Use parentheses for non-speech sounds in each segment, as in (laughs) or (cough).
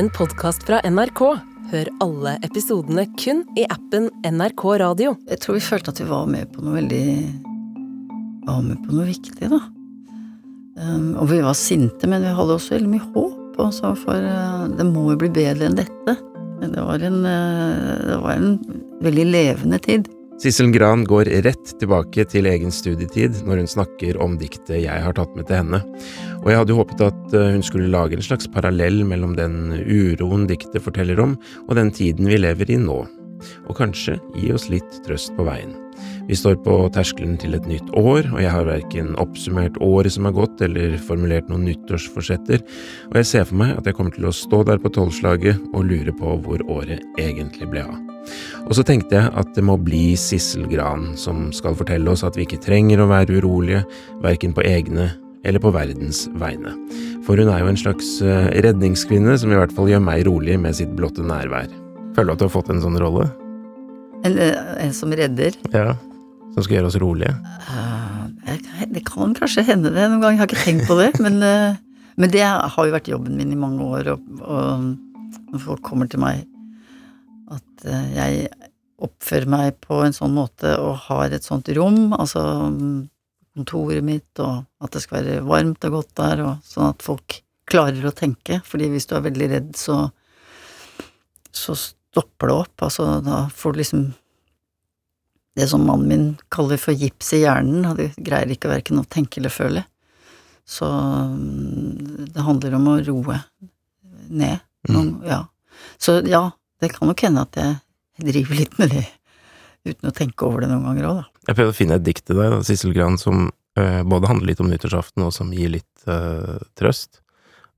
en podkast fra NRK. Hør alle episodene kun i appen NRK Radio. Jeg tror vi følte at vi var med på noe veldig Var med på noe viktig, da. Um, og vi var sinte, men vi hadde også veldig mye håp, også, for uh, det må jo bli bedre enn dette. Det var en, uh, det var en veldig levende tid. Sissel Gran går rett tilbake til egen studietid når hun snakker om diktet jeg har tatt med til henne, og jeg hadde håpet at eh, hun skulle lage en slags parallell mellom den uroen diktet forteller om, og den tiden vi lever i nå, og kanskje gi oss litt trøst på veien. Vi står på terskelen til et nytt år, og jeg har verken oppsummert året som har gått, eller formulert noen nyttårsforsetter, og jeg ser for meg at jeg kommer til å stå der på tolvslaget og lure på hvor året egentlig ble av. Og så tenkte jeg at det må bli Sissel Gran som skal fortelle oss at vi ikke trenger å være urolige, verken på egne eller på verdens vegne. For hun er jo en slags eh, redningskvinne som i hvert fall gjør meg rolig med sitt blotte nærvær. Føler du at du har fått en sånn rolle? En, eh, en som redder. Ja. Som skal gjøre oss rolige? Uh, det kan kanskje hende det noen gang, jeg har ikke tenkt på det. (laughs) men, uh, men, det har jo vært jobben min i mange år, og, og når folk kommer til meg at uh, jeg oppfører meg på en sånn måte og har et sånt rom, altså kontoret mitt, og at det skal være varmt og godt der, og sånn at folk klarer å tenke. fordi hvis du er veldig redd, så, så stopper det opp. Altså, da får du liksom det som mannen min kaller for gips i hjernen, og du greier ikke verken å tenke eller føle. Så mm, det handler om å roe ned. Noen, mm. Ja. Så ja, det kan nok hende at jeg driver litt med det uten å tenke over det noen ganger òg, da. Jeg prøvde å finne et dikt til deg, Sissel Gran, som uh, både handler litt om nyttårsaften, og som gir litt uh, trøst.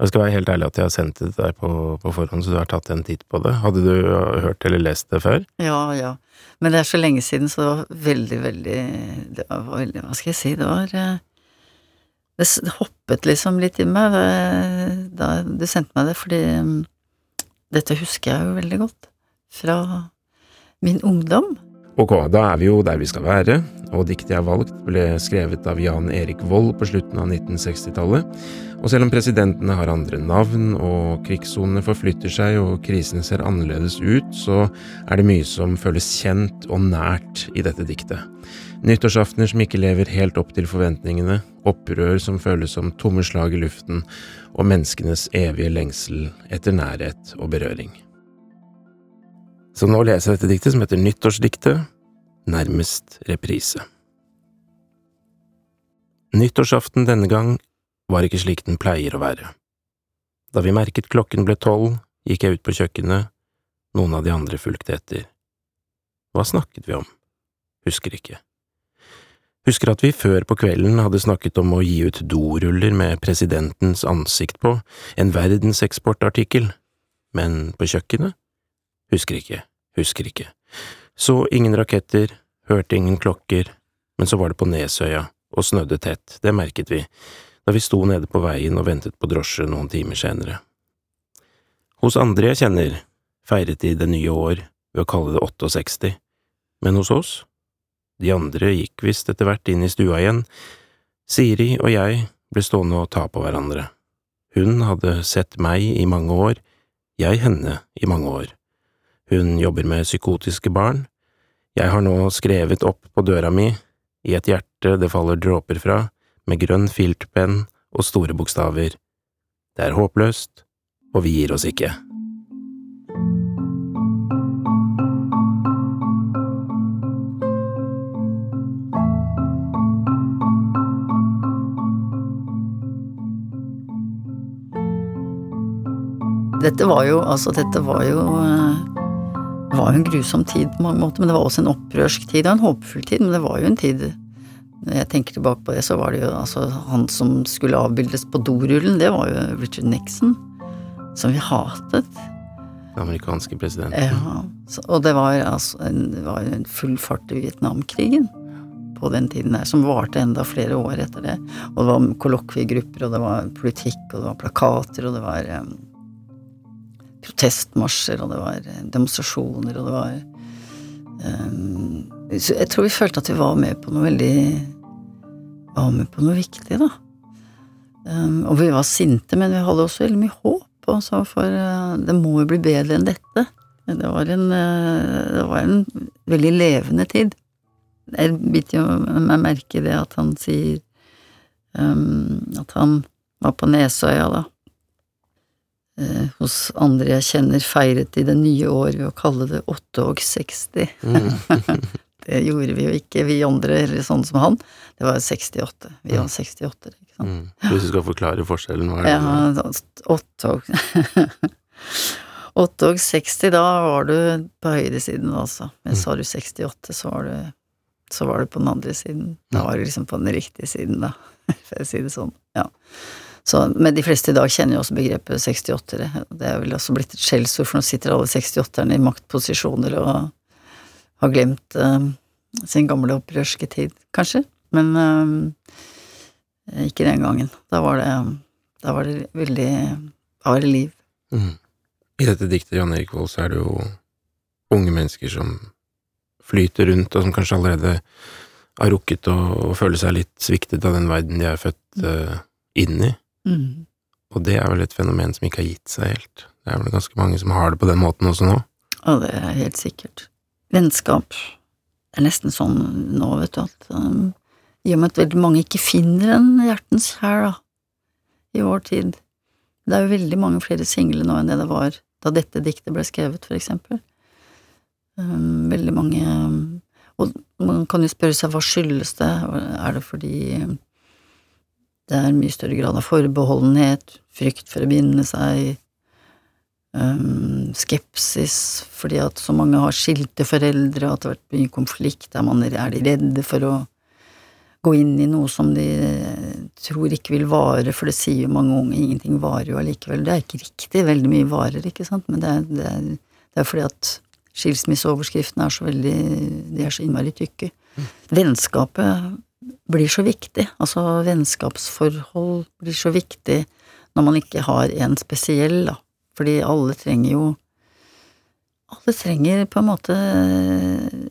Jeg skal være helt ærlig at jeg har sendt det til deg på, på, forhånd, så du har tatt en titt på det. Hadde du hørt eller lest det før? Ja, ja. Men det er så lenge siden, så det var veldig, veldig Det var veldig Hva skal jeg si? Det var eh, Det, hoppet liksom litt i meg da du sendte meg det, fordi mm, dette husker jeg jo veldig godt. Fra min ungdom. Ok, da er vi jo der vi skal være, og diktet jeg har valgt ble skrevet av Jan Erik Vold på slutten av 1960-tallet, og selv om presidentene har andre navn og krigssonene forflytter seg og krisene ser annerledes ut, så er det mye som føles kjent og nært i dette diktet. Nyttårsaftener som ikke lever helt opp til forventningene, opprør som føles som tomme slag i luften, og menneskenes evige lengsel etter nærhet og berøring. Så nå leser jeg dette diktet som heter Nyttårsdiktet, nærmest reprise. Nyttårsaften denne gang var ikke slik den pleier å være. Da vi merket klokken ble tolv, gikk jeg ut på kjøkkenet, noen av de andre fulgte etter. Hva snakket vi om? Husker ikke. Husker at vi før på kvelden hadde snakket om å gi ut doruller med presidentens ansikt på, en verdenseksportartikkel, men på kjøkkenet? Husker ikke, husker ikke. Så ingen raketter, hørte ingen klokker, men så var det på Nesøya, og snødde tett, det merket vi, da vi sto nede på veien og ventet på drosje noen timer senere. Hos andre jeg kjenner, feiret de det nye år ved å kalle det 68, men hos oss? De andre gikk visst etter hvert inn i stua igjen. Siri og jeg ble stående og ta på hverandre. Hun hadde sett meg i mange år, jeg henne i mange år. Hun jobber med psykotiske barn. Jeg har nå skrevet opp på døra mi, i et hjerte det faller dråper fra, med grønn filtpenn og store bokstaver. Det er håpløst, og vi gir oss ikke. Dette var jo, altså, dette var jo eh, det var jo en grusom tid på mange måter, men det var også en opprørsk tid og en håpefull tid. Men det var jo en tid Når jeg tenker tilbake på det, så var det jo altså Han som skulle avbildes på dorullen, det var jo Richard Nixon. Som vi hatet. Den amerikanske presidenten. Ja. Og det var altså en, det var en full fart i Vietnamkrigen på den tiden der, som varte enda flere år etter det. Og det var kollokviegrupper, og det var politikk, og det var plakater, og det var protestmarsjer, og det var eh, demonstrasjoner, og det var um, Jeg tror vi følte at vi var med på noe veldig Var med på noe viktig, da. Um, og vi var sinte, men vi hadde også veldig mye håp. på, for uh, det må jo bli bedre enn dette. Det var en, uh, det var en veldig levende tid. Jeg biter jo meg merke i det at han sier um, at han var på Nesøya, da. Eh, hos andre jeg kjenner, feiret i det nye år ved å kalle det 68. Mm. (laughs) Det gjorde vi jo ikke, vi andre, eller sånn som han. Det var 68. Vi var 68, ikke sant. Mm. Hvis du skal forklare forskjellen, hva er det? Ja, 8 og (laughs) 8 og 60, da var du på høyresiden, altså. Men sa du 68, så var du, så var du på den andre siden. Da var du liksom på den riktige siden, da, (laughs) for å si det sånn. Ja. Så, men de fleste i dag kjenner jo også begrepet 68-ere. Det er vel også blitt et skjellsord, for nå sitter alle 68-erne i maktposisjoner og har glemt uh, sin gamle opprørske tid, kanskje. Men uh, ikke den gangen. Da var det, da var det veldig Da liv. Mm. I dette diktet, Jan Erik Vold, så er det jo unge mennesker som flyter rundt, og som kanskje allerede har rukket å, å føle seg litt sviktet av den verden de er født uh, inn i. Mm. Og det er vel et fenomen som ikke har gitt seg helt. Det er vel ganske mange som har det på den måten også nå. Ja, det er helt sikkert. Vennskap det er nesten sånn nå, vet du, at um, i og med at veldig mange ikke finner en hjertens kjær, da, i vår tid Det er jo veldig mange flere single nå enn det det var da dette diktet ble skrevet, for eksempel. Um, veldig mange um, Og man kan jo spørre seg hva skyldes det? Er det fordi det er mye større grad av forbeholdenhet, frykt for å binde seg, skepsis fordi at så mange har skilte foreldre, at det har vært mye konflikt, der man er de redde for å gå inn i noe som de tror ikke vil vare, for det sier jo mange unge, ingenting varer jo allikevel. Det er ikke riktig, veldig mye varer, ikke sant, men det er, det er, det er fordi at skilsmisseoverskriftene er så veldig De er så innmari tykke. Vennskapet blir så viktig, altså vennskapsforhold blir så viktig når man ikke har en spesiell, da, fordi alle trenger jo Alle trenger på en måte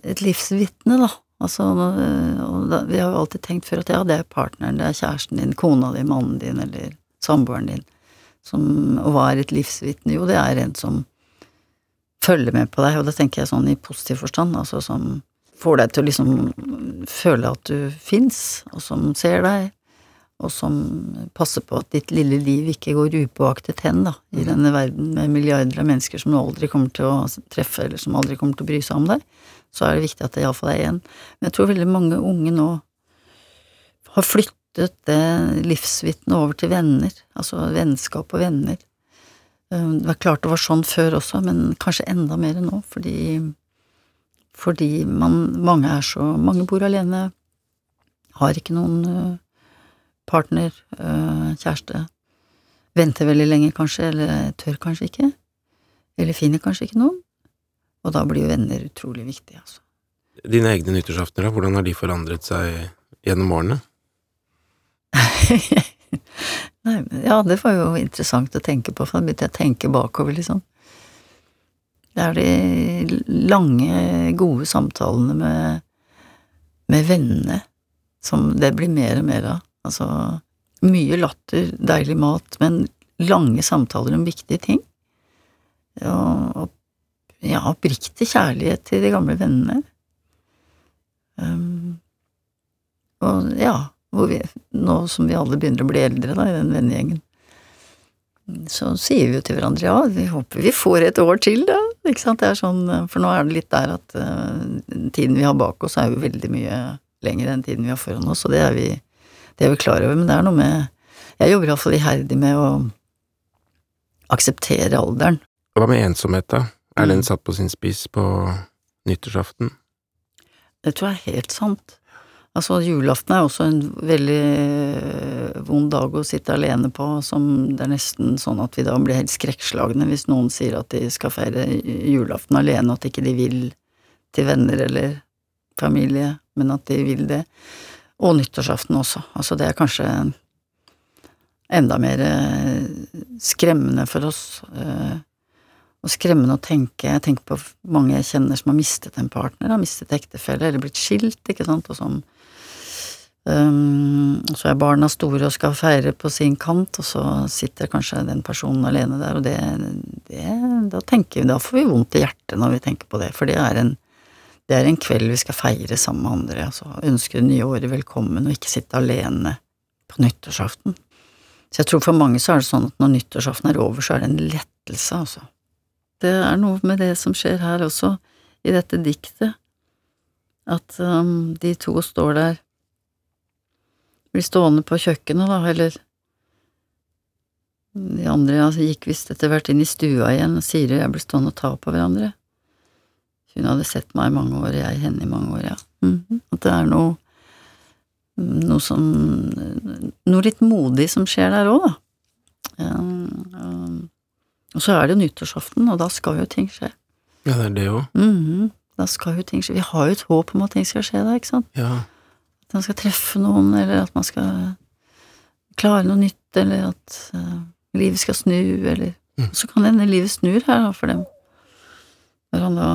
et livsvitne, da. Altså, og da, vi har jo alltid tenkt før at ja, det er partneren, det er kjæresten din, kona di, mannen din eller samboeren din. Som, og hva er et livsvitne? Jo, det er en som følger med på deg, og det tenker jeg sånn i positiv forstand, altså som får deg til å liksom føle at du fins, og som ser deg, og som passer på at ditt lille liv ikke går upåaktet hen, da, i denne verden med milliarder av mennesker som du aldri kommer til å treffe, eller som aldri kommer til å bry seg om deg, så er det viktig at det iallfall er igjen. Men jeg tror veldig mange unge nå har flyttet det livsvitnet over til venner, altså vennskap og venner. Det var klart det var sånn før også, men kanskje enda mer nå, fordi fordi man, mange er så Mange bor alene, har ikke noen partner, kjæreste, venter veldig lenge kanskje, eller tør kanskje ikke, eller finner kanskje ikke noen, og da blir jo venner utrolig viktig, altså. Dine egne nyttårsaftener, da, hvordan har de forandret seg gjennom årene? (laughs) Nei, ja, det var jo interessant å tenke på, for da begynte jeg å tenke bakover, liksom. Det er de lange, gode samtalene med, med vennene som det blir mer og mer av. Altså, mye latter, deilig mat, men lange samtaler om viktige ting. Og, og ja, oppriktig kjærlighet til de gamle vennene. Um, og ja, vi, nå som vi alle begynner å bli eldre, da, i den vennegjengen, så sier vi jo til hverandre ja, vi håper vi får et år til, da. Ikke sant? Det er sånn, for nå er det litt der at uh, tiden vi har bak oss, er jo veldig mye lenger enn tiden vi har foran oss, og det er vi, det er vi klar over. Men det er noe med Jeg jobber iallfall iherdig med å akseptere alderen. Hva med ensomhet, da? Er den satt på sin spiss på nyttårsaften? Det tror jeg er helt sant. Altså, julaften er også en veldig vond dag å sitte alene på, som det er nesten sånn at vi da blir helt skrekkslagne hvis noen sier at de skal feire julaften alene, og at ikke de vil til venner eller familie, men at de vil det. Og nyttårsaften også. Altså, det er kanskje enda mer skremmende for oss. Og skremmende å tenke Jeg tenker på mange jeg kjenner som har mistet en partner, har mistet ektefelle eller blitt skilt, ikke sant, og som Um, så er barna store og skal feire på sin kant, og så sitter kanskje den personen alene der, og det, det da, vi, da får vi vondt i hjertet når vi tenker på det, for det er en, det er en kveld vi skal feire sammen med andre, altså ønske det nye året velkommen, og ikke sitte alene på nyttårsaften. Så jeg tror for mange så er det sånn at når nyttårsaften er over, så er det en lettelse, altså. Det er noe med det som skjer her også, i dette diktet, at um, de to står der blir stående på kjøkkenet, da, eller De andre altså, gikk visst etter hvert inn i stua igjen, og Siri og jeg ble stående og ta på hverandre. Hun hadde sett meg i mange år, jeg henne i mange år, ja. Mm -hmm. At det er noe noe som Noe litt modig som skjer der òg, da. Um, um, og så er det jo nyttårsaften, og da skal jo ting skje. Ja, det er det òg. Mm -hmm. Da skal jo ting skje. Vi har jo et håp om at ting skal skje da, ikke sant? Ja. At man skal treffe noen, eller at man skal klare noe nytt, eller at uh, livet skal snu, eller Mm. Så kan hende livet snur her, da, for dem. Når han da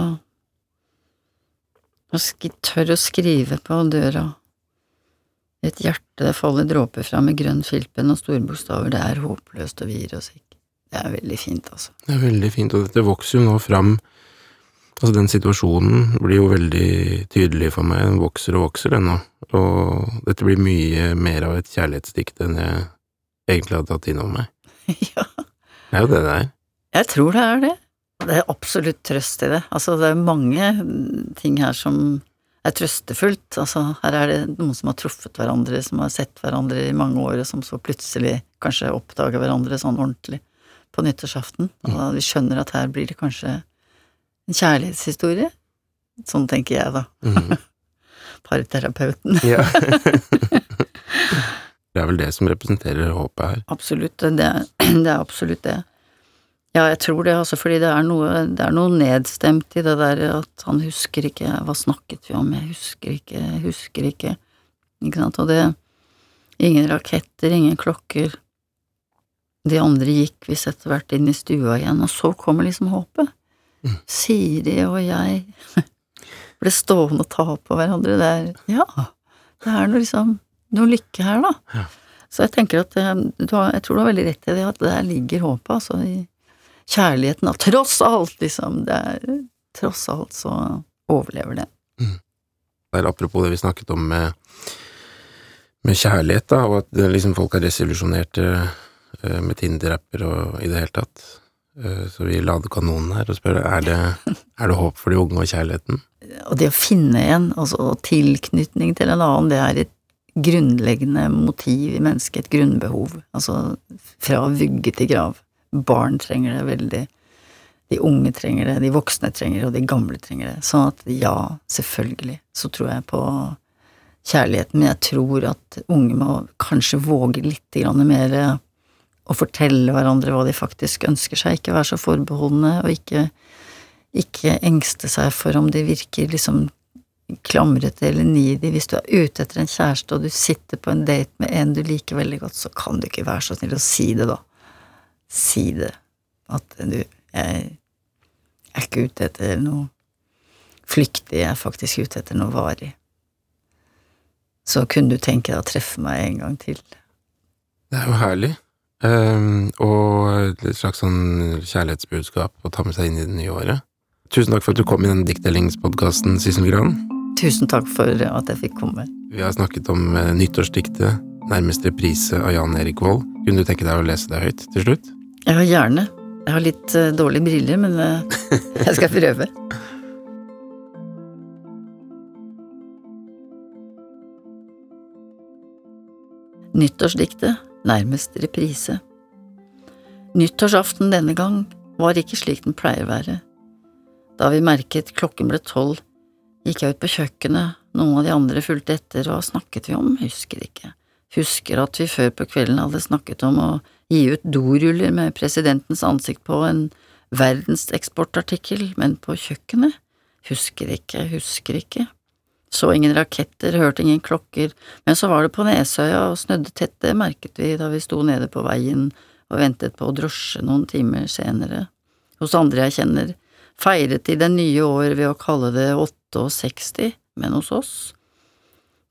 og tør å skrive på døra. Et hjerte det faller dråper fra med grønn filpen og store bokstaver, det er håpløst og vi gir oss ikke. Det er veldig fint, altså. Det er veldig fint, og dette vokser jo nå fram Altså, den situasjonen blir jo veldig tydelig for meg, den vokser og vokser ennå, og dette blir mye mer av et kjærlighetsdikt enn jeg egentlig hadde tatt inn over meg. (laughs) ja, Det er jo det det er. jeg tror det er det. Det er absolutt trøst i det. Altså, det er mange ting her som er trøstefullt. Altså, her er det noen som har truffet hverandre, som har sett hverandre i mange år, og som så plutselig kanskje oppdager hverandre sånn ordentlig på nyttårsaften. Altså, vi skjønner at her blir det kanskje en kjærlighetshistorie. Sånn tenker jeg, da. Mm. (laughs) Parterapeuten. Ja. (laughs) (laughs) det er vel det som representerer håpet her. Absolutt, det er, (clears throat) det er absolutt det. Ja, jeg tror det, altså, fordi det er, noe, det er noe nedstemt i det der at han husker ikke Hva snakket vi om? Jeg husker ikke, jeg husker ikke. Ikke sant, og det Ingen raketter, ingen klokker. De andre gikk visst etter hvert inn i stua igjen, og så kommer liksom håpet. Siri og jeg (laughs) ble stående og ta på hverandre. Det er Ja, det er noe liksom Noe lykke her, da. Ja. Så jeg tenker at eh, du har, jeg tror du har veldig rett i det, at der ligger håpet, altså, i kjærligheten, da. Tross alt, liksom. Det er Tross alt så overlever det. Mm. Der, apropos det vi snakket om med, med kjærlighet, da, og at liksom folk er desillusjonerte eh, med Tinder-apper og i det hele tatt. Eh, Så vi lader kanonen her og spør er det, er det håp for de unge og kjærligheten. Og det å finne en, altså tilknytning til en annen, det er et grunnleggende motiv i mennesket, et grunnbehov. Altså fra vugge til grav. Barn trenger det veldig. De unge trenger det, de voksne trenger det, og de gamle trenger det. Sånn at ja, selvfølgelig, så tror jeg på kjærligheten, men jeg tror at unge må kanskje våge litt mer å fortelle hverandre hva de faktisk ønsker seg, ikke være så forbeholdne, og ikke, ikke engste seg for om de virker liksom klamrete eller needy. Hvis du er ute etter en kjæreste, og du sitter på en date med en du liker veldig godt, så kan du ikke være så snill å si det, da. Si det. At du Jeg er ikke ute etter noe flyktig, jeg er faktisk ute etter noe varig. Så kunne du tenke deg å treffe meg en gang til. Det er jo herlig. Ehm, og et slags sånn kjærlighetsbudskap å ta med seg inn i det nye året. Tusen takk for at du kom i denne diktdelingspodkasten, Sissel Gran. Tusen takk for at jeg fikk komme. Vi har snakket om eh, nyttårsdiktet, nærmest reprise av Jan Erik Vold. Kunne du tenke deg å lese det høyt til slutt? Ja, gjerne. Jeg har litt eh, dårlige briller, men eh, (laughs) jeg skal prøve. Nyttårsdiktet, nærmest reprise. Nyttårsaften denne gang var ikke slik den pleier å være. Da vi merket klokken ble tolv, gikk jeg ut på kjøkkenet, noen av de andre fulgte etter, hva snakket vi om, husker ikke. Husker at vi før på kvelden hadde snakket om å gi ut doruller med presidentens ansikt på en verdenseksportartikkel, men på kjøkkenet? Husker ikke, husker ikke. Så ingen raketter, hørte ingen klokker, men så var det på Nesøya og snødde tett, det merket vi da vi sto nede på veien og ventet på drosje noen timer senere. Hos andre jeg kjenner, feiret de det nye år ved å kalle det 68, men hos oss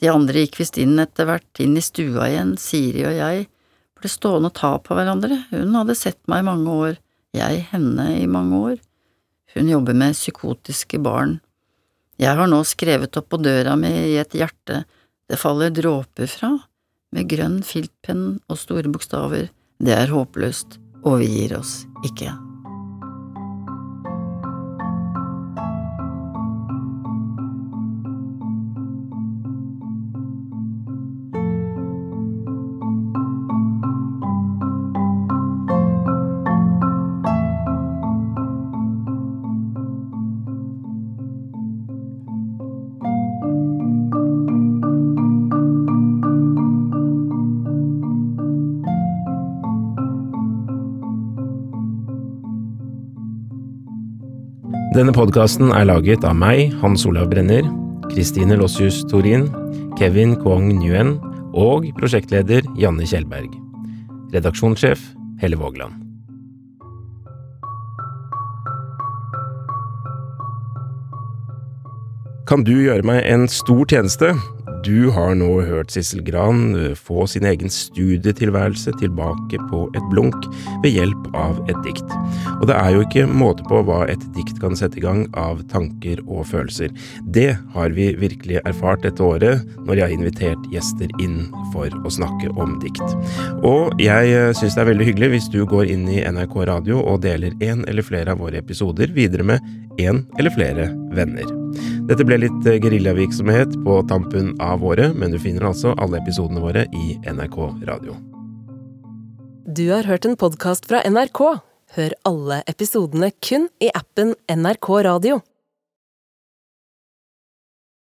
De andre gikk visst inn etter hvert, inn i stua igjen, Siri og jeg ble stående og ta på hverandre, hun hadde sett meg i mange år, jeg henne i mange år. Hun jobber med psykotiske barn. Jeg har nå skrevet opp på døra mi i et hjerte det faller dråper fra, med grønn filtpenn og store bokstaver, det er håpløst, og vi gir oss ikke. Denne podkasten er laget av meg, Hans Olav Brenner, Kristine Lossius Torin, Kevin Kwong Nguyen og prosjektleder Janne Kjellberg. Redaksjonssjef Helle Vågland. Kan du gjøre meg en stor tjeneste? Du har nå hørt Sissel Gran eh, få sin egen studietilværelse tilbake på et blunk ved hjelp av et dikt. Og det er jo ikke måte på hva et dikt kan sette i gang av tanker og følelser. Det har vi virkelig erfart dette året når jeg har invitert gjester inn for å snakke om dikt. Og jeg eh, syns det er veldig hyggelig hvis du går inn i NRK Radio og deler en eller flere av våre episoder videre med en eller flere venner. Dette ble litt eh, geriljavirksomhet på tampen av året, men du finner altså alle episodene våre i NRK Radio. Du har hørt en podkast fra NRK. Hør alle episodene kun i appen NRK Radio.